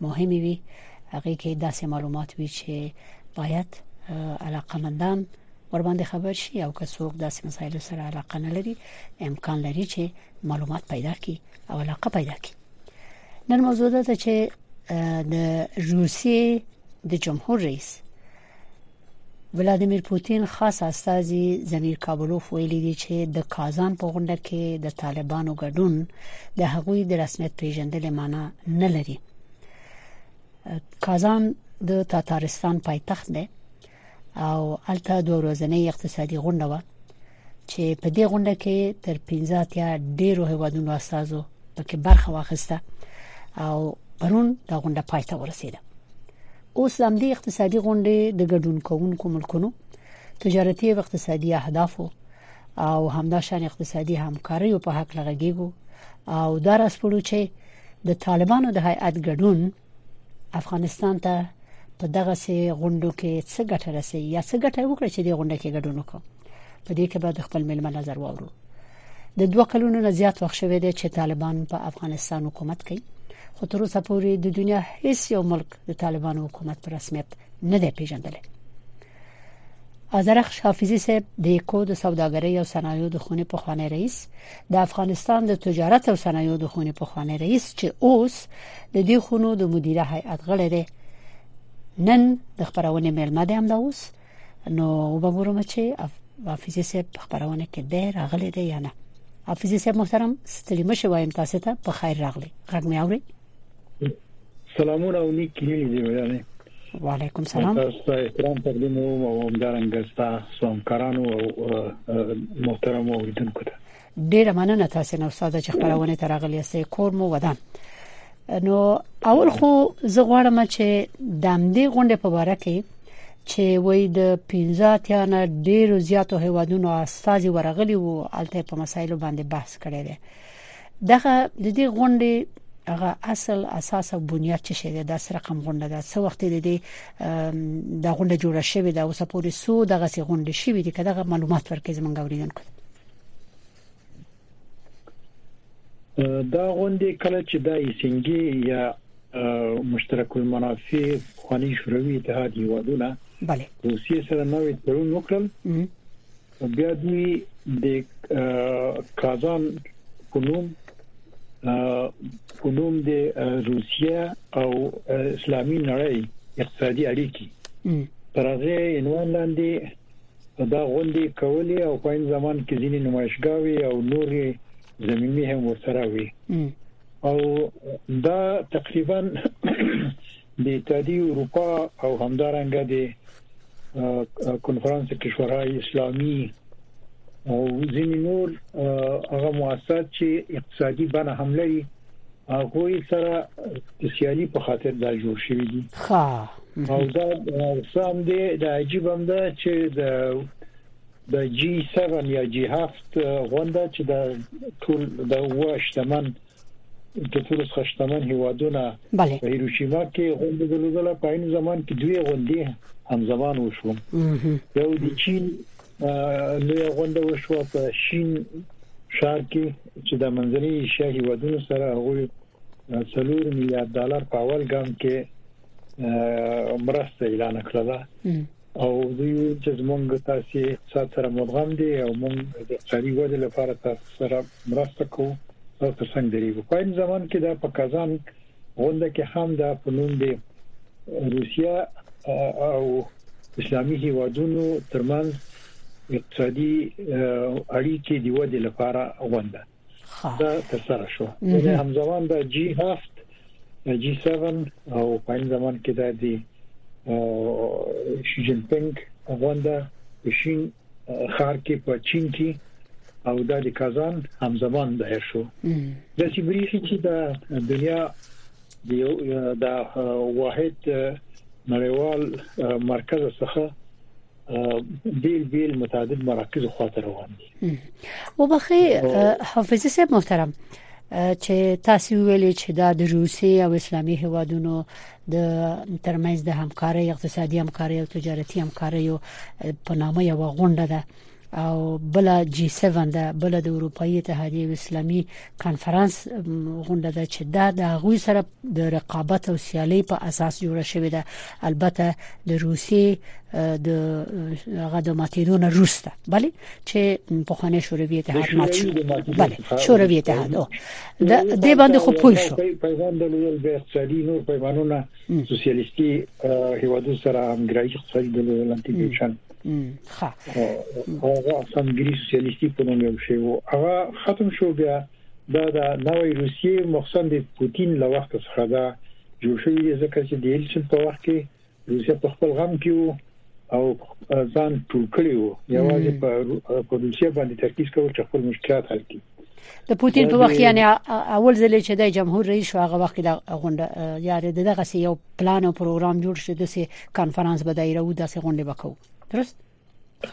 مهمې وي هغه کې داسې معلومات وي چې باید علاقه مندان ور باندې خبر شي او که څوک داسې مسایل سره علاقه نه لري امکان لري چې معلومات پیدا کړي او علاقه پیدا کړي نن موضوع ده چې د روسیې د جمهور رئیس ولادیمیر پوتین خاص استاذي زمیر کابلوف ویلي دي چې د کازان په غونډه کې د طالبانو ګډون د هغوی د رسمیت پیژندل معنی نه لري کازان د تاتارستان پایتخت دی او الته د ورځنۍ اقتصادي غونډه و چې په دې غونډه کې تر 15 اتیا ډیرو هیوادونو استادو پکې برخه واخیسته او پرون دا غونډه پای ته ورسیده اوس د امدی اقتصادي غونډې د ګډون کوونکو ملکونو تجارتي او اقتصادي اهدافو او همدا شان اقتصادي همکاري په حق لغږیږو او دا راسپړو چې د طالبانو د هیئت ګډون افغانستان ته په دغه سي غونډو کې څه ګټه رسي یا څه ګټه وکړي چې د غونډه کې ګډون وکړي په دې کې به د خپل ملمن نظر واورو د دوه کلونو نه زیات وخت شوه دی چې طالبان په افغانستان حکومت کوي خو تر اوسه پورې د دنیا هیڅ یو ملک د طالبانو حکومت په رسمیت نه دی پیژندلی ازرخش حافظي صاحب د یکو د سوداګرۍ او صنایعو د خونې په خوانی رئیس د افغانستان د تجارت او صنایعو د خونې په خوانی رئیس چې اوس د دې خونو د مدیره هیئت غړی دی نن د خبرونه ملما دی هم دا اوس نو وګورم چې حافظي صاحب خبرونه کې دی راغلی دی یا نه حافظي صاحب محترم ستړي مشه وایم تاسو ته په خیر راغلی غږ مې اوري سلامونه او نیک هیلې دی ویاله وعلیکم سلام تاسو ته احترام تقدیم کوم او همدارنګ تاسو همکارانو او محترم اوریدونکو ته ډیره مننه تاسو نو استاد چې خبرونه ترغلی سي کور مو ودان نو اول خو زه غواړم چې د امدی غونډه په اړه کې چې وای د 15 اتیا نه ډیرو زیاتو هیوادونو استاذي ورغلي وو الته په مسایلو باندې بحث کړی دی دغه د دې غونډې هغه اصل اساس او بنیاد چې شه د داس رقم غونډه ده څو وخت د دې د غونډه جوړه شوې ده او سپوري سو دغه سي غونډه شوې دي کله معلومات ورکې زمونږ اوریدونکو دا غونډه کله چې د ایسنګي یا مشترک المنافع خواني شوروي اتحاد هیوادونه بله روسیې سره نوې تړون وکړل او بیا دوی د کازان په نوم په نوم د روسیا او اسلامي نړۍ اقتصادي اړیکي ترغه عنوان لاندې دا غونډې کولې او په عین زمان کې ځینې نمایشګاوي او نورې زمینی هم ورسره وي او دا تقریبا د اتحادیې اروپا او همدارنګه د کنفرانس کشورهای اسلامي او ځینې نور هغه مؤسسات چې اقتصادي بنه هم لري هغه سره د سیالي په خاطر دا جوړ شوی دي ښه او دا سم دی دا عجیب هم ده چې د د جی 7 یا جی 7 غونډه چې د ټول د واشتمن د ټولو څخه شتمن هیوادونه بله په هیروشیما کې غونډه درلودله په عین زمان کې دوی غونډې هم زمان وشو یو د چین لوی غونډه وشو په شین شار کې چې د منځنۍ ایشیا هیوادونو سره هغه څلور میلیارډ ډالر په اول ګام کې مرسته اعلان کړله او دوی ویل چې زمونږ تاسو اقتصاد سره مدغم دي او مونږ د اقتصادي ودې لپاره تاسو سره مرسته کوو او ترڅنګ درېږو په عین زمان کې دا په کازان غونډه کې هم دا په نوم دی روسیا او اسلامي هیوادونو ترمنځ اقتصادي اړیکې دی ودې لپاره غونډه دا تر سره شو یعنی همزمان د جی 7 جی 7 او په ان زمان کې د دی شي جین پینګ غونډه په شین خار کې په چین کې او د کازان همزمان دایر شو د چې بریخي چې د دنیا د یو د واحد نړیوال مرکز څخه بیل بیل متعدد مراکز خواته روان دي وبخې حافظ صاحب محترم چې تاسو ویلي چې دا د روسي او اسلامي هوادونو د ترمنځ د همکارۍ اقتصادي همکارۍ او تجارتي همکارۍ په نامه یو غونډه ده او بل جی 7 ده بل د اروپאי اتحادیه او اسلامي کانفرنس غونډه ده چې دا د غوي سره د رقابت او سیالي په اساس جوړه شوې ده البته د روسي د هغه د ماتیدو نه روسته بلې چې په خانه شوروي اتحاد مات شو بلې شوروي اتحاد د دې باندې خو پوه شو پیغام د لویل د اقتصادي نور پیمانونه سوسیالیستي هیوادو سره همګرایي اقتصادي د لویل انټیګریشن ښه هغه سمګری سوسیالیستي په نوم یو شی وو هغه ختم شو بیا دا دا نوی روسیه مخصن د پوتین له وخت څخه دا جوړ شوی دی ځکه چې د ایلچن په وخت کې روسیه په خپل غم کې وو او ځان ټول کړی وو یوازې په په روسیه باندې ترکیز کوي چې خپل مشکلات حل کړي د پوتین په وخت یعنی اول ځل چې د جمهور رئیس شو هغه وخت د غونډه یاره دغه یو پلان او پروګرام جوړ شو د سي کانفرنس به دایره و د سي غونډه وکاو درست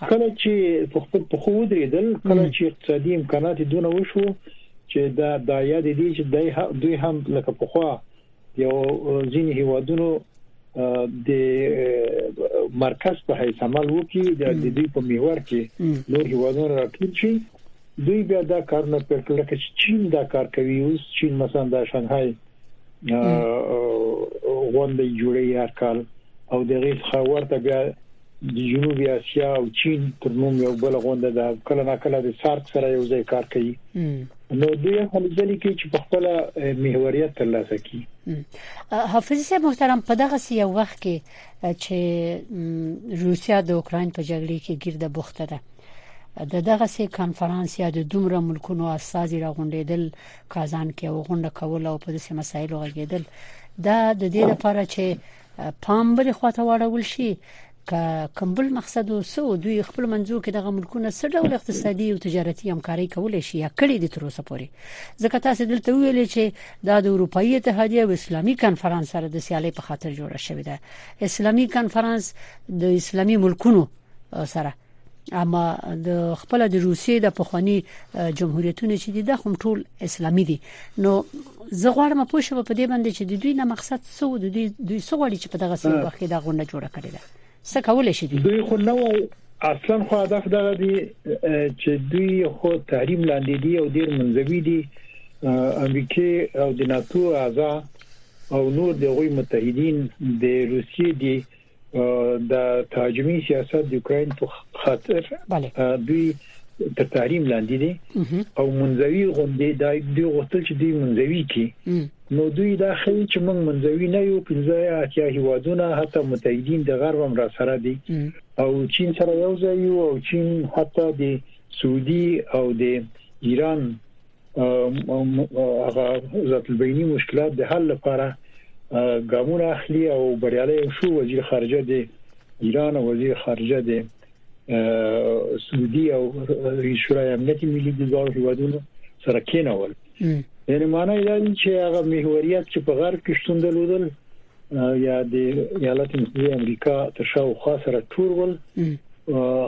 کله چې په خپل په خو ودرېدل کله چې اقتصادي امکانات دونه وشو چې دا د یاد دي چې دوی هم لکه په خو یو ځینې هیوادونو د مرکز په حیث عمل وکړي د دې په میور کې نور هیوادونه راټول شي دوی بیا دا کارونه پر کړل چې چین دا کار کوي اوس چین مثلا د شانګهای غونډې جوړې هر کال او د غیث خاور ته بیا د جنوبي اسیا او چین تر نوم یو بل غونډه ده کله نا کله د سارک سره یو ځای کار کوي نو دوی هلي ځلې کې چې په خپل محوریت ترلاسه کی حافظ صاحب محترم په دغه سی یو وخت کې چې روسیا د اوکرين په جګړه کې ګیرده بوخته ده د دغه سي کانفرنس یا د دومره ملکونو استازي راغونډېدل کازان کې وغونډه کول او په دې مسایلو غږېدل دا د دې لپاره چې پام بلې خواته واړول شي که کوم بل مقصد وسو دوی خپل منځو کې دغه ملکونه څه ډول اقتصادي او تجارتي همکاري کولای شي یا کړي دي تر اوسه پورې ځکه تاسو دلته ویلې چې دا د اروپאי اتحادیه او اسلامي کانفرنس سره د سیالي په خاطر جوړه شوې ده اسلامي کانفرنس د اسلامي ملکونو سره اما د خپل د روسیې د پخوانی جمهوریتونه چې د هم ټول اسلامي دي نو زه غواړم په شپه په دې باندې چې د دوی نه مقصد څه و د دوی دوی څه غواړي چې په دغه سیمه وخت کې دا غونډه جوړه کړي ده څه کول شي دوی خو نو اصلا خو هدف دغه دی چې دوی خو تحریم لاندې دي او ډیر منځوي دي امریکای او د ناتو اعضاء او نور د غوي متحدین د روسیې دي د تهاجمي سیاست د اوکرين په خاطر دوی تر تحریم لاندې دي او منځوي غونډې د دوی غوښتل چې دوی منځوي کی نو دوی دا خل چې موږ منځوي نه یو پنځه اتیا هیوادونه حتی متحدین د غرب هم را سره دي او چین سره یو ځای او چین حتی د سعودي او د ایران هغه ذات البینی مشکلات د حل لپاره ګامونه اخلي او بریالي هم شو وزیر خارجه دی ایران او وزیر خارجه دی سعودي او رئیس شورای امنیت ملي د دوه هیوادونو سره کېنول یعنی معنی دا چې هغه محوریت چې په غرب کې شتون درلودل یا د ایالات متحده امریکا تر شاوخوا سره ټول ول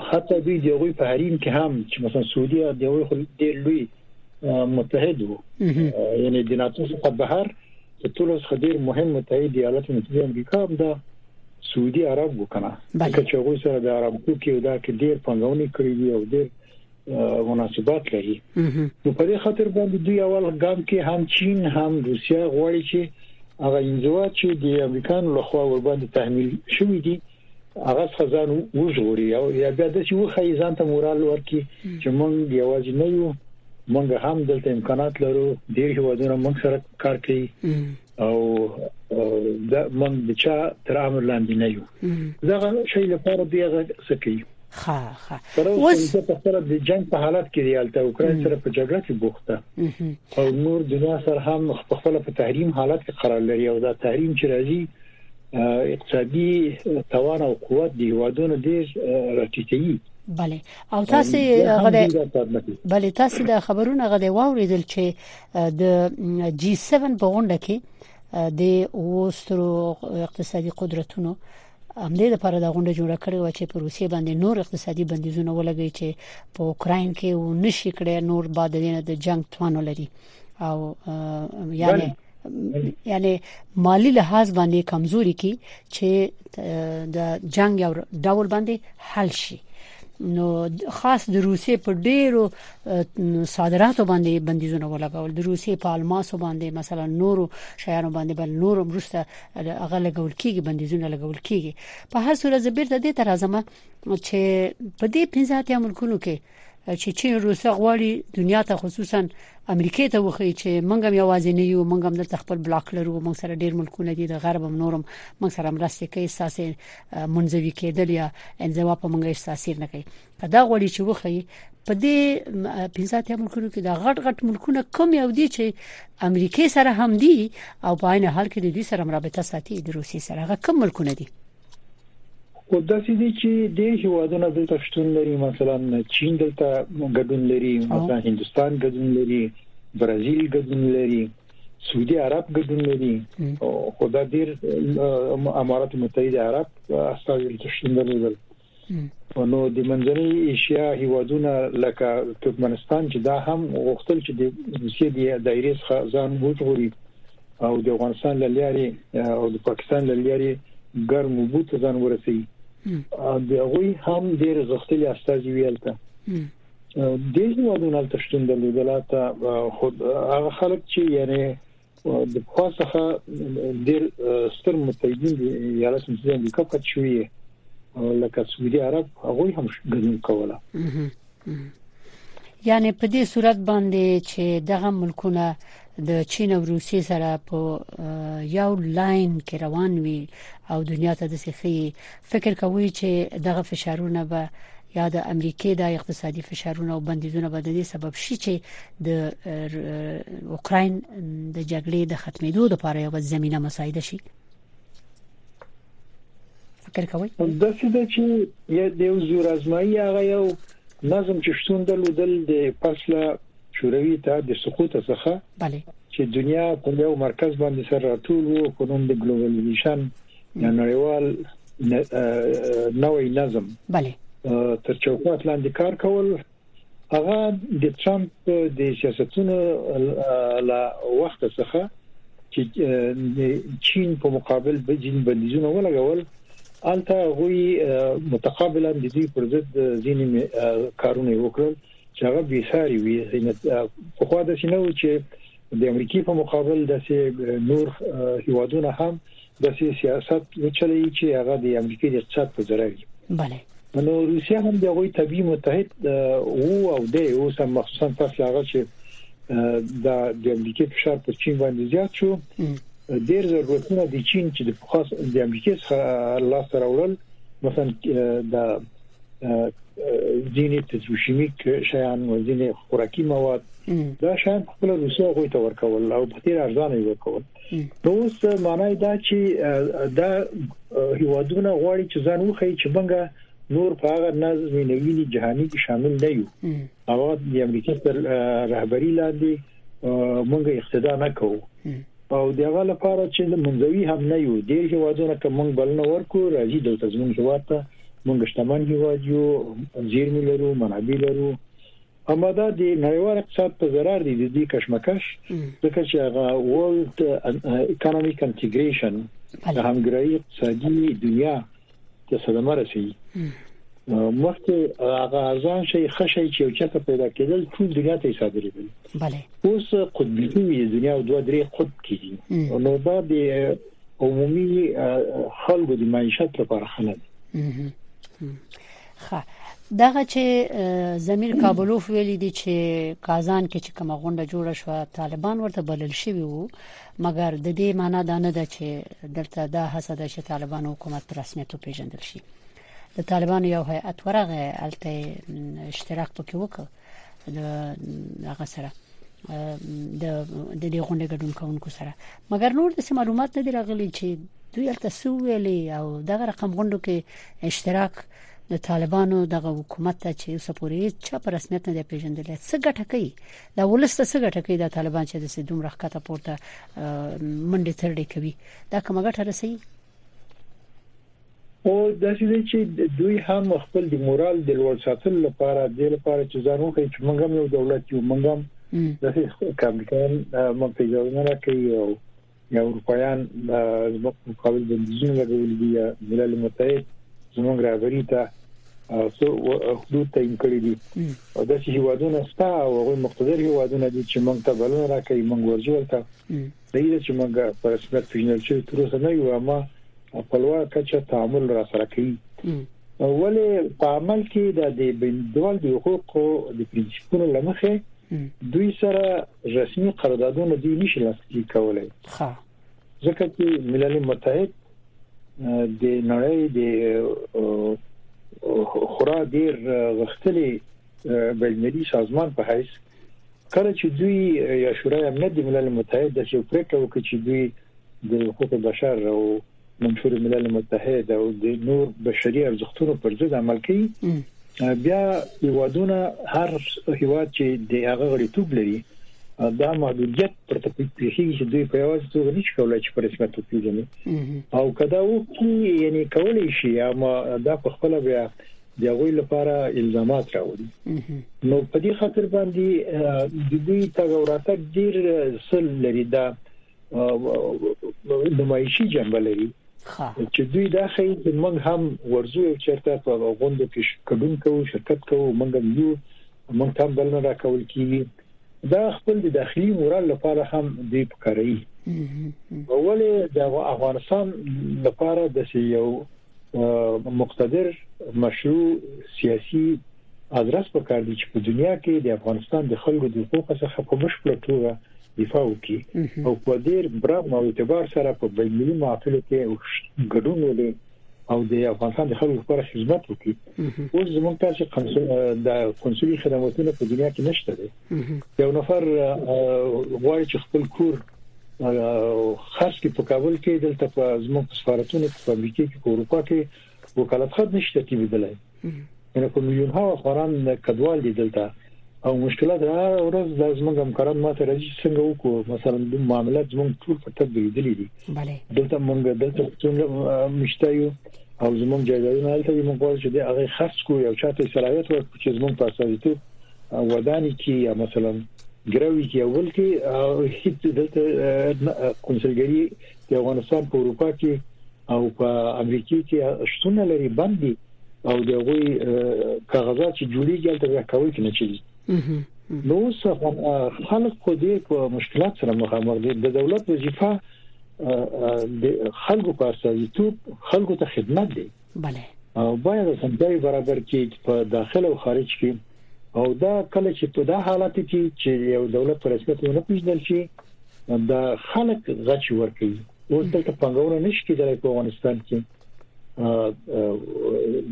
حتی دوی د غوي په حریم کې هم چې مثلا سعودي د غوي خل ډیر لوی متحد وو یعنی د ناتو څخه بهر د ټولو څخه ډیر مهم متحد د ایالات متحده امریکا هم ده سعودي عرب وکنه چې غوي سره د عربو کې دا کې ډیر پنګونې کړې دي او ډیر مناسبات لري نو په دې خاطر باندې دوی اول ګام کې هم چین هم روسیا غواړي چې هغه انځوا چې د امریکا له خوا ور باندې تحمیل شوې دي هغه خزان وژوري او یا بیا د څه وخی ځان ته مورال ورکي چې مونږ یوازې نه یو مونږ هم دلته امکانات لرو ډیر هیوادونه مونږ سره کار کوي او دا من د چا تر امر لاندې نه یو دغه شی لپاره دی هغه سکی ها ها اوس په خپل د جنگ په حالت کې دی الته اوکرين سره په جګړه کې بوخته او نور دنیا سره هم خپل په تحریم حالت کې قرار لري او دا تحریم چې راځي اقتصادي توان او قوت دی وادونه ډیر راټیټي بله او تاسو غده بله تاسو د خبرونو غده واوریدل چې د جی 7 په غونډه کې د اوسترو اقتصادي قدرتونو همدې لپاره دا غونډه جوړه کړې و چې په روسیې باندې نور اقتصادي بندیزونه ولګي چې په اوکرين کې و نشي کړي نور بعد دینه د جنگ توان لري او یعنی یعنی مالی لحاظ باندې کمزوري کی چې د جنگ یو ډول باندې حل شي نو خاص د روسیې په ډیرو صادراتو باندې بندیزونه ولګول د روسي په الماسو باندې مثلا نورو شیانو باندې بل نورو مرسته هغه لګول کیږي بندیزونه لګول کیږي په هر صورت زبیر د دې تر ازمه چې په دې 15 یا ملکونو کې چې چین روسه غواړي دنیا ته خصوصا امریکای ته وخی چې موږ هم یوازې نه یو موږ هم د خپل بلاک لرو موږ سره ډیر ملکونه دي د غرب هم نورم موږ سره مرسته کوي ساسې منځوي کېدل یا انزوا په موږ تاثیر نه کوي دا غوړي چې وخی په دې 15 ملکونو کې دا غټ غټ ملکونه کوم یو دي چې امریکای سره هم دي او په عین حال کې د دوی سره مرابطه ساتي د روسي سره هغه کوم ملکونه دي خو د سې دي چې د هیوادونو دلته شتون لري مثلا چین دلته ګډون لري مثلا هندستان ګډون لري برازیل ګډون لري سعودي عرب ګډون لري خو دا ډیر امارات متحده عرب استازي تشکیل لري نو د منځنۍ ایشیا هیوادونه لکه ترکمنستان چې دا هم غوښتل چې د روسیې د دایره څخه ځان وژغوري او د افغانستان لاري او د پاکستان لاري ګرم وبو ته ځان ورسي د غوي هم ډیر غختلي استاد ویلته د هیوادونو تشتون درلودل تا خود هغه خلک چې یعنی د پخوا څخه ډېر ستر متحدین دي یا لاسم چې امریکا پات شوې لکه سعودي عرب هغه هم ګډون کوله یعنی په دې صورت باندې چې دغه ملکونه د چین او روسیې سره په یو لاین کې روان وي او دنیا ته د سخی فکر کوئ چې دغه فشارونه به یا د امریکای د اقتصادي فشارونو او بندیزونو به د دې سبب شي چې د اوکرين د جګړې د ختمېدو لپاره یو زمينه مساعده شي فکر کوي د څه د چې د یو زور ازمایي هغه یو نظم چې شتون درلودل د پرسله شوروي ته د سقوط څخه بله چې دنیا په یو مرکز باندې سره راټول وو په نوم د ګلوبلایزیشن د نړیوال نوې نظم بله تر چوکاټ لاندې کار کول هغه د ترامپ د سیاستونو لا وخت څخه چې چین په مقابل به جین بندیزونه ولګول الته غوي متقابلا د دې پر ضد ځینې کارونه وکړل چې هغه به ساري وي په خو دا شنو چې د امریکای په مقابل د نور هیوادونو هم داسې سیاست وچلوي چې هغه د امریکای د اقتصاد په ضرر وي بله نو روسیا هم د هغوی طبي متحد وو او د اوس هم مخصوصا پس له هغه چې د د امریکای فشار پر چین باندې زیات شو ډیر ضرورتونه د چین چې د خاص د امریکای سره لاس سره وړل مثلا د ځینې پتروشیمیک شیان او ځینې خوراکي مواد دا شیان خپل روسیه غوي ته ورکول او په تیر ارزانه ورکول نو اوس معنی دا چې دا هیوادونه غواړي چې ځان وخی چې بنګه نور په هغه نظم نویني جهاني کې شامل نه یو او د امریکا تر رهبری لاندې موږ اقتدا نه کوو او دغه لپاره چې منځوي هم نه یو د هیوادونو ته موږ بلنه ورکو راځي د تزمون هیواد ته موږ شتمن هیواد یو زیرمې لرو منابع لرو اما دا د نړیوال اقتصاد په ضرر دي د دې کشمکش ځکه چې هغه ورلد اکونومیک انټیګریشن د همګرایي اقتصادي دنیا ته صدمه رسي مخکې هغه ارزان شي خشي چې یو چاته پیدا کېدل ټول دنیا ته صادرېدل بله اوس قطبي وي دنیا دوه درې قطب کېږي نو دا د عمومي خلکو د معیشت لپاره خنه خه دغه چې زمير کابلوف ویلي دي چې قازان کې چې کومه غونډه جوړه شو طالبان ورته بلل شوی وو مګر د دې معنی دا نه ده چې دلته دا هڅه ده چې طالبان حکومت پر رسمیت وپیژندل شي د طالبانو یو هیئت ورغه الته اشتراک پکې وکړ د هغه سره د د دې غونډې ګډون کوونکو سره مګر نور د معلومات نه دی راغلی چې دوی هلته څه ویلي او دغه رقم غونډو کې اشتراک د طالبانو دغه حکومت ته چې اوس پورې چا په رسمیت نه دی پیژندل څه ګټه کوي دا ولسته څه ګټه کوي د طالبان چې د سیدوم رخکته پورته منډه ترډې کوي دا کومه ګټه رسي او داسې دی چې دوی هم خپل د مورال د لوړ ساتلو لپاره د لپاره چې ځان وښیي چې موږ هم یو دولت یو موږ هم د امریکایان موږ ته اجازه نه راکوي او یا اروپایان زموږ په مقابل بندیزونه لګولي دي یا ملل متحد زموږ رهبری ته څو حدود تعین کړی دي او داسې هیوادونه ستا او هغه مقتدر هیوادونه دي چې موږ ته بلنه راکوي موږ ورځو ته صحیح ده چې موږ په رسمیت پیژندل شوی تر اوسه نه یو اما په لوړ کچه تعامل را سره کوي ولې په عمل کې د دې بندوال د حقوقو د پرنسپونو لمخه دوی سره رسمي قراردادونه دوی نشي لاسلیک کولای ښه ځکه چې ملل متحد د نړۍ د خورا ډیر غختلې بینالمللي سازمان په حیث کله چې دوی یا شورای امنیت د ملل متحد د یو پریکړه وکړي چې دوی د حقوق بشر او منشور ملل متحد او د نور بشري ارزښتونو پر ضد عمل کوي بیا هیوادونه هر هیواد چې د هغه غړیتوب لري دا محدودیت پر تطبیق پیښي چې دوی په یوازې توګه نشي کولای چې پر رسمیت وپیژني او کدا وکړي یعنی کولای شي اما دا په خپل بیا د هغوی لپاره الزامات راوړي نو په دې خاطر باندې د دوی تګ او راتګ ډیر سل لري دا نمایشي جنبه لري چې دوی دا خې چې موږ هم ورزو یو چرته په غوندو کې کډون کوو شرکت کوو موږ هم یو موږ هم بل نه راکول کیږي دا خپل د داخلي مورال لپاره هم دی پکاري ولې د افغانستان لپاره د یو مقتدر مشروع سیاسي ادرس په کار دي چې په دنیا کې د افغانستان د خلکو د حقوقو څخه په بشپړ توګه دفاع وکړي او په ډیر برغ او اعتبار سره په بینالمللي معافلو کې ګډون ولري او د افغانستان د خلکو لپاره خدمت وکړي اوس زموږ تاسو د کنسولي خدماتو په دنیا کې نشته یو نفر غواړي چې خپل کور خرڅ کې په کابل کې دلته په زموږ سفارتونو کې په امریکا کې په اروپا کې وکالت خط نشته کې بدلای یعنی په میلیون ها افغانان کډوال دي دلته او مشکلات هر ورځ د زموږ همکاران ماته راځي څنګه وکړو مثلا د معاملات زموږ ټول په تګ لیدلې دي دلته موږ دلته څنګه مشتایو او زموږ جایدادونه هلته موږ غواړو چې د هغه خرڅ کو یو چاته صلاحیت ورکړو چې زموږ په اساسیتوب ودانی کې یا مثلا ګروي کې اول کې هیڅ دلته کنسلګری د افغانستان په اروپا کې او په امریکا کې شتون لري باندې او د غوي کاغذات چې جوړیږي هلته بیا کوي کنه چي نو څه خلک خو دې په مشکلات سره مخامخ دي د دولت وظیفه د خلکو په استازیتوب خلکو ته خدمت دی بله باید اسانتیاوې برابر کړي په داخل او خارج کې او دا کله چې په دا حالت کې چې یو دولت پر رسمیت نه پیژندل شي دا خلک غچ ورکړي اوس دلته پنګونه نشي کېدای په افغانستان کې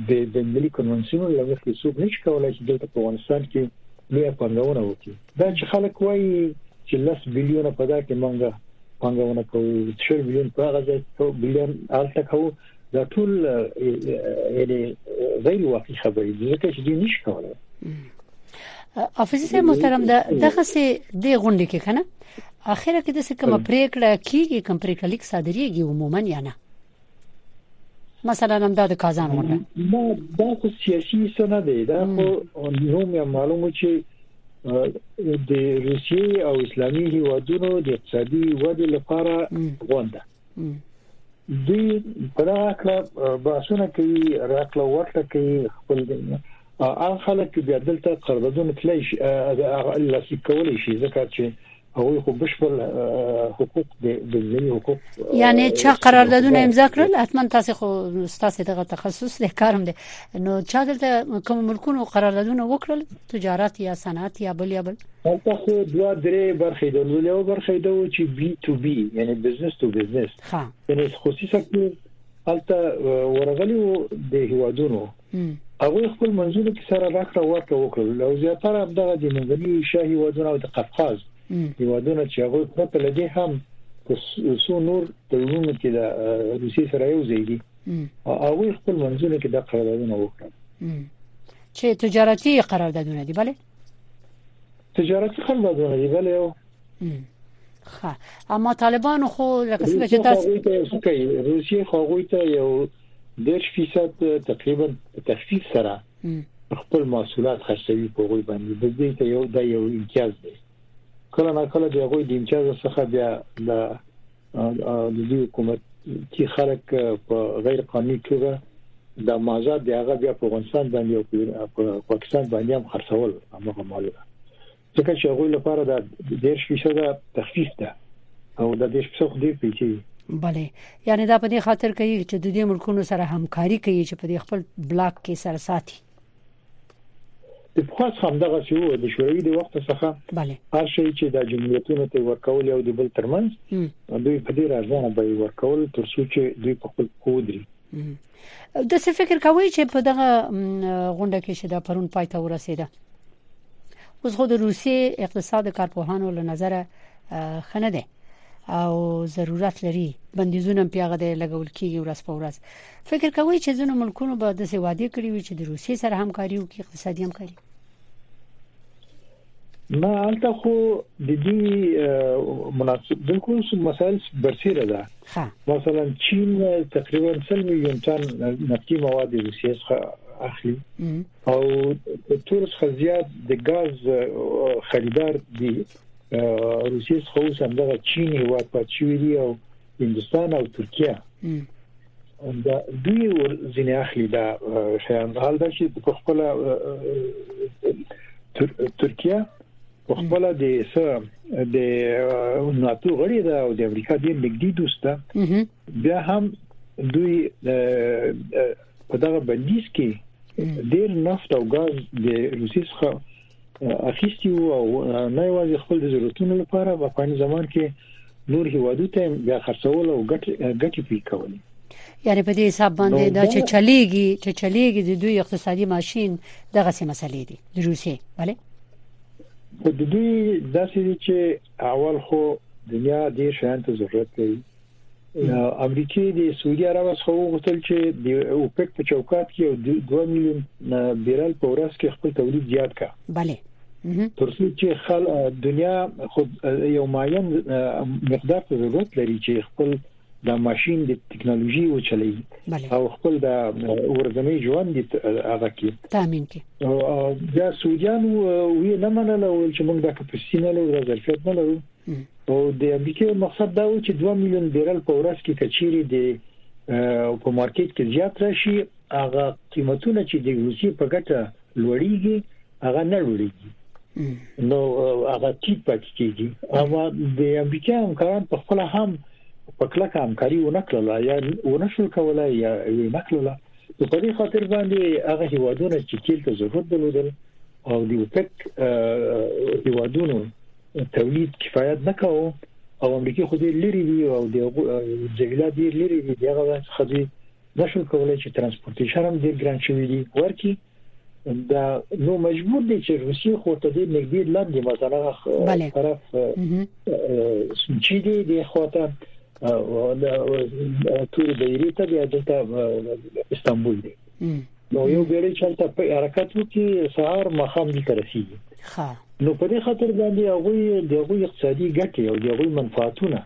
د د ملي کنوانسیون له مخې څوک نشي کولای چې دلته په افغانستان کې لوی پنګونه وکړي دا چې خلک وایي چې لس بلیونه په دا کې مونږه پنګونه کوو 3 بلیون په هغه ځای کې بلیون الته کوو دا ټول یعنی غیر واقعي خبرې دي ځکه چې دوی نشي کولای افسر محترم دا دغه سي د غونډې کې کنه اخر کې د څه کوم پریکړه کیږي کوم پریکړه لیک صادریږي عموما یا نه مثلا هم دا د کازان غونډه ما دا خو سیاسي څه نه دی دا خو نوم یا معلومه چې د روسیې او اسلامي هیوادونو د اقتصادي ودې لپاره غونډه دوی پراخه باسونه کوي راکړه ورکړه کوي خپل هغه خلک چې بیا دلته قراردادونه تلای شي لاسلیک کولای شي ځکه چې هغه خو بشپړ حقوق د ځینې حقوق یعنی چا قراردادونه امضا کړل حتما تاسو خو تاسو دغه تخصص له کارم دي نو چا دلته کوم ملکونو قراردادونه وکړل تجارت یا صنعت یا بل یا بل هلته خو دوه درې برخې درلودې یو برخه دا و چې بي تو بي یعنی بزنس تو بزنس یعنی خصوصي سکتور هلته ورغلی و د هیوادونو هغه خپل منځونو کې سره راکړه ورکړه وکړل او زیاتره هم دغه د منځني ایشیا هیوادونه او د قفقاز هیوادونه چې هغه پرته لدی هم څو نور تړونونه کې د روسیې سره یو ځای دي هغه خپل منځونو کې د قراردادونه وکړل چې تجارتي قراردادونه دي bale تجارتي خلبازونه دی بل یو ښه اما طالبان خو لکه څنګه چې تاسو کوي روسي خو غوي ته یو ډیر فیصد تقریبا تخفیف سره خپل محصولات خرڅوي په غوي باندې د دې ته یو د یو امتیاز دی کله نا کله د غوي د امتیاز څخه بیا د د دې حکومت چې خلک په غیر قانوني توګه د مازاد دی هغه بیا په افغانستان باندې او په پاکستان باندې هم خرڅول هغه مال ده ځکه چې هغه لپاره د 10% تخفیف ده او د 10% ډیر پیچي بله یعنی دا په دې خاطر کوي چې د دې ملکونو سره همکاري کوي چې په خپل بلاک کې سره ساتي د پخوا څخه همدغه سی وو د شوروي د وخت څخه هر شي چې د جمهوریتونو ته ورکول او د بل ترمنځ دوی په ډیر ارزانه به ورکول تر څو چې دوی په خپل خودري د څه فکر کوي چې په دغه غونډه کې چې دا پرون پای ته ورسیده اوس خو د روسي اقتصاد کارپوهانو له نظره خنه ده او ضرورت لري بندیزونه په هغه د لګول کیږي ورځ په ورځ فکر کوي چې ځینو ملکونو به د څه وادي کړی وي چې د روسیې سره همکاري وکړي اقتصادي همکاري نه البته خو د دې مناسب د کوم مسایل برسیره ده مثلا چین تقریبا 100 میلیون ټن نفتي مواد د روسیې څخه اخلي او تر څو خزيات د غاز خریدار دی روسیې څخه اوس همدغه چین هیواد پاتې شوی دی او هندستان او ترکیه دا دوی ور ځینې اخلي دا شیان حال دا چې په خپل ترکیه په خپل د سره د ناتو غړي ده او د امریکا د نګدي دوست ده بیا هم دوی په دغه بندیز کې ډیر نفت او غاز د روسیې څخه اخیستی وو او نه یوازې خپل د ضرورتونو لپاره په پانی زمان کې نور هیوادو ته بیا خرڅول او ګټ ګټي پی کولې یعنی په دې حساب باندې دا چې چلیږي چې چلیږي د دوی اقتصادي ماشين دغه سي مسلې دي د روسي bale خو د دوی داسې چې اول خو دنیا دې شان ته ضرورت لري امریکای د سعودي عرب څخه وغوښتل چې د اوپک په چوکات کې یو 2 میلیون بیرل په ورځ کې خپل تولید زیات کړي bale تر څو چې خل دنیا خود یو معین مقدار ته ضرورت لري چې خپل د ماشين د ټکنالوژي او چلی او خپل د ورځنی ژوند هغه کې تامین کې دا سعودیان وی نه منله او چې موږ د کپسینل او ظرفیت نه لرو او د امریکای مقصد دا و چې 2 میلیون بیرل په ورځ کې کچيري د په مارکیټ کې زیات راشي هغه قیمتونه چې د روسي په ګټه لوړیږي هغه نه لوړیږي نو هغه ټیټ پاتې کیږي او د امریکا همکاران په خپل هم په کلکه همکاري ونکړه یا ونشو کولای یا ونکړه نو په دې خاطر باندې هغه هیوادونه چې تیل ته ضرورت درلودل او د اوپک هیوادونو تولید کفایت نکاو او امریکای خو دې لري دي او د جګړه دې لري دي دغه وخت خو دې نشو کولای چې ترانسپورتیشن هم ډیر ګران شوی دي ورکی دا نو مجبور دي چې روسي خو ته دې نګدي لاندې مثلا طرف چې دې د خواته ټول دایری ته د استانبول دی نو یو بیړی چلته په حرکت وکي سهار مخام دي ترسيږي ها نو په دې خاطر باندې هغه د هغه اقتصادي ګټې او د هغه منفعتونه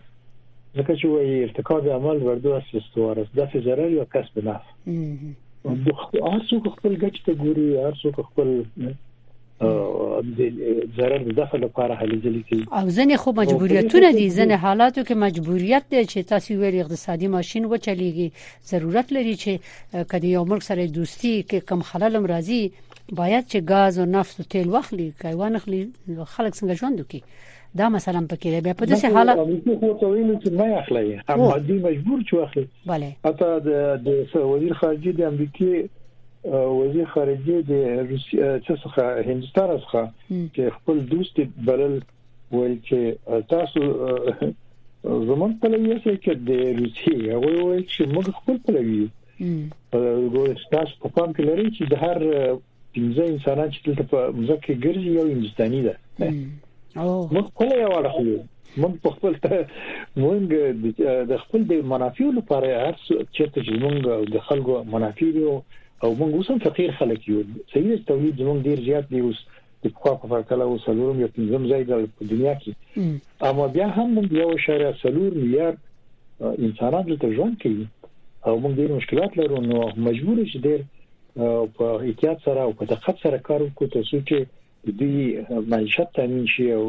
ځکه چې وایي ارتکاب عمل وردو اصل استوار است دفع ضرر یا کسب نفع هر څوک خپل ګټې ته ګوري هر څوک خپل ضرر د دفع لپاره هلې ځلې کوي او ځنې خو مجبوریتونه دي ځنې حالاتو کې مجبوریت دی چې تاسو ویل اقتصادي ماشين وچلیږي ضرورت لري چې کدی یو ملک سره دوستي کې کم خلل هم راځي باید چې غاز او نفت او تیل واخلي کای وانخلي خلک څنګه ژوند وکړي دا مثلا پکې دی بیا په داسې حالت امریکا خو ته ویل چې ما اخلي هم مجبور چې واخلي بله اته د وزیر خارجه د امریکا وزیر خارجه د روسیې څخه هندستان څخه چې خپل دوست بلل ویل چې تاسو زمون په لوي سره کې د روسیې هغه ویل چې موږ خپل په لوي ګور تاسو په پام کې لرئ چې د هر پنځه انسانان چې دلته په مزه کې ګرځي یو هندستاني ده موږ خپل یو اړخ یو موږ په خپل موږ د خپل د منافع لپاره هر څه چې موږ د خلکو منافع دي او موږ اوس هم فقیر خلک یو صحیح تولید موږ ډیر زیات دی اوس د خو په پرتله او سلورم یا پنځم ځای د دنیا کې اما بیا هم موږ یو شهر سلور میلیارډ انسانان دلته ژوند کوي او موږ ډیر مشکلات لرو نو مجبور یو چې ډیر په احتیاط سره او په دقت سره کار وکړو ترڅو چې د دوی معیشت تامین شي او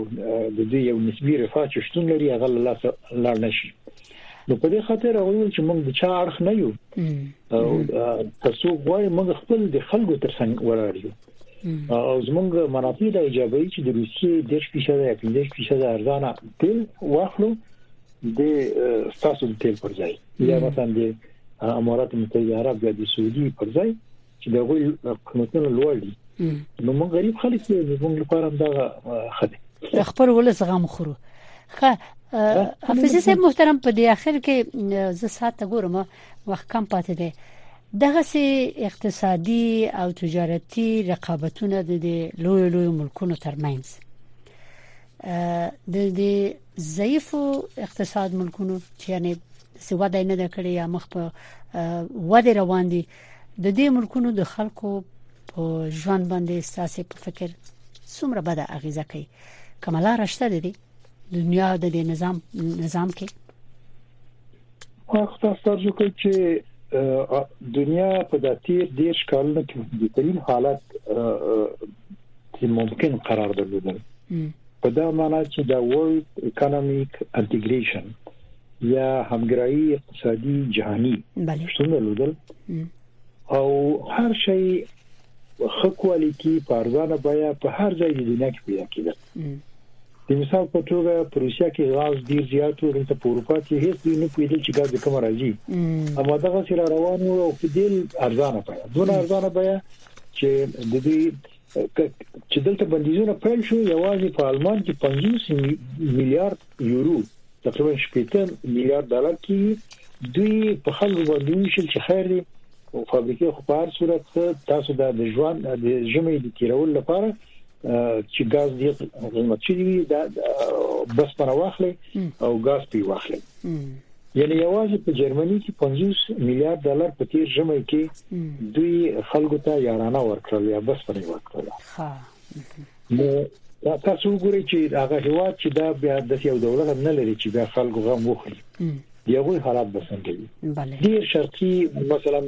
د دوی یو نسبی رفاه چې شتون لري هغه له لاسه لاړ نشي نو په دې خاطر هغه ویل چې موږ د چا اړخ نه یو او تاسو غواړئ موږ خپل د خلکو ترڅنګ ولاړ یو او زمونږ منافع د ایجابي چې د روسیې د 10% یا 15% ارزانه تیل واخلو د تاسو د تیل پر ځای یا مثلا د امارات متحده عرب یا د سعودي پر ځای چې دا غوي قیمتونه لوړ دي نو موږ غریب خلک یو موږ لپاره دا خدي خپل ولس غم خورو خه حافظ صاحب محترم په دې اخر کې زه ساته ګورم وخت کم پاتې دی دغه سي اقتصادي او تجارتي رقابتونه د لوی لوی ملکونو ترمنځ د دې ضعیف اقتصاد ملکونو چې یعنی سوا دای نه کړی یا مخ په وده روان دي د دې ملکونو د خلکو په ژوند باندې ستاسو په فکر څومره بده اغیزه کوي کملا رشته د دې دنیا د دې نظام نظام کې وخت تاسو کوي چې دنیا په د تیر ډیر کالونو کې د ترین حالت چې ممکن قرار درلودل په دا معنی چې دا ورلد اکونومیک انټیګریشن یا همګرایي اقتصادي جهاني څنګه لودل او هر شي خه کوالټي په ارزانه بیا په هر ځای د دنیا کې پیدا کیدل د مثال په توګه په روسیا کې غاز ډیر زیات و دلته په اروپا کې هیڅ دوی نه پیدل چې غاز کوم راځي اما دغه سره روان وو او په دل ارزانه بیا دونه ارزانه بیا چې د دې چې دلته بندیزونه پیل شو یوازې په آلمان کې 50 میلیارډ یورو تقریبا 80 میلیارډ ډالر کې دوی په خلکو باندې ویشل چې خیر دی او فابریکې خو په هر صورت تاسو د ژوند د ژمې د تیرول لپاره چې غاز دی قیمت شي دا بس پر واخلې او غاز پی واخلې یعنې یوازې په جرمني کې 50 میلیارډ ډالر په تیر ژمي کې دوی خلکو ته یارانه ورکړل یا بس پرې ورکړل ها نو تاسو وګورئ چې هغه هوا چې دا بیا د یو دولت نه لري چې بیا خلکو غم وخوري یوه حالات بسنګي ډیر شرقي مثلا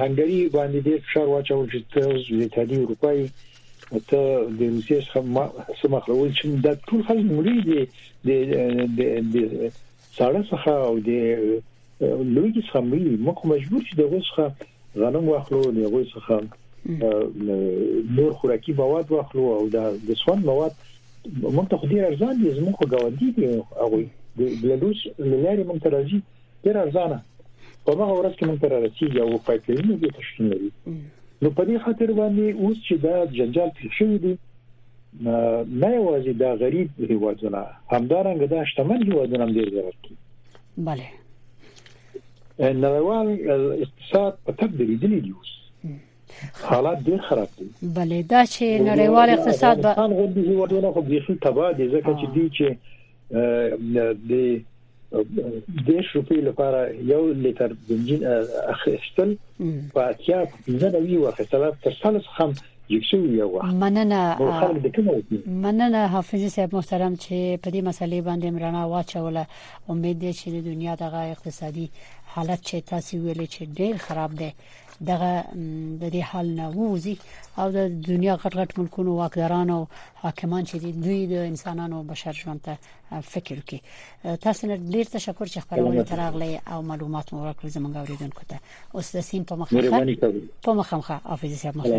هنګري باندې ډیر فشار واچول چې تاسو د تدی اروپאי ته د روسیې څخه سمخرول چې دا ټول خلک مړي دي د ساړه څخه او د لوګي څخه مري موږ مجبور چې دغه څخه غنم واخلو دغه څخه نور خوراکي مواد واخلو او د سوند مواد موږ ته خو ډیر ارزان دي زموږ خو ګاوندي دي هغه د بلادوس لاري موږ ته راځي ډیر ارزانه په هغه ورځ کې موږ ته رسیدي او پایپلاینونه دي تشکیل لري نو په دې خاطر باندې اوس چې دا جنجال پیښ شوی دی نه یوازې دا غریب هیوادونه همدارنګه دا شتمن هیوادونه هم ډیر ضرر کوي بله نړیوال اقتصاد په تب د لیدلې دی اوس حالات ډیر خراب دي بله دا چې نړیوال اقتصاد به افغانستان غوډي هیوادونه خو بیخي تباہ دي ځکه چې دی چې د د شپې لپاره یو لیټر بنزین اخیستل په اتیا زنه وی وخت سره تر سلس خم یکسو یو وخت مننه مننه حافظ صاحب محترم چې په دې مسلې باندې مرنا واچوله امید دی چې د دنیا دغه اقتصادي حالت چې تاسو ویلې چې ډیر خراب دی دغه د دې حال نه ووزي او د دنیا غټ غټ ملکونو واکداران او حاکمان چې دوی د انسانانو بشر ژوند ته فکر وکړي تاسو نه ډیر تشکر چې خبرونه تراغلي او معلومات مو ورکړل زمونږ اوریدونکو ته اوس د سیم په مخه په مخه حافظ صاحب مخه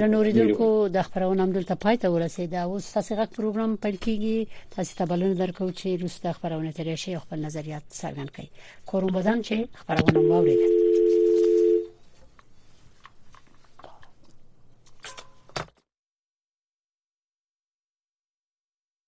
د نوریدونکو د خبرونه هم دلته پای ته ورسید او تاسو غږ پروګرام پیل کیږي تاسو ته بلنه درکو چې روس د خبرونه ترې شي خپل نظریات څرګند کړئ کوم بدن چې خبرونه واورید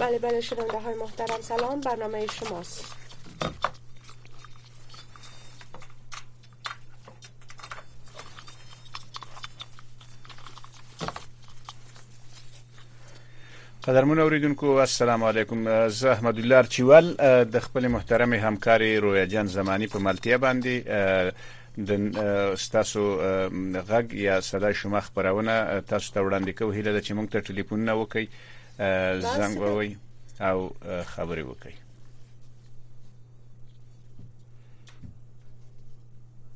بله بله شنونده های محترم سلام برنامه شماست قدرمن اوریدونکو السلام علیکم زه احمد الله چوال د خپل محترم همکاري رویا جان زمانی په ملتیا باندې د ستاسو غږ یا صدای شما خپرونه تاسو ته وړاندې کوو هیله ده چې موږ ته ټلیفونونه وکړئ زنګ ووي او خبرې وکړئ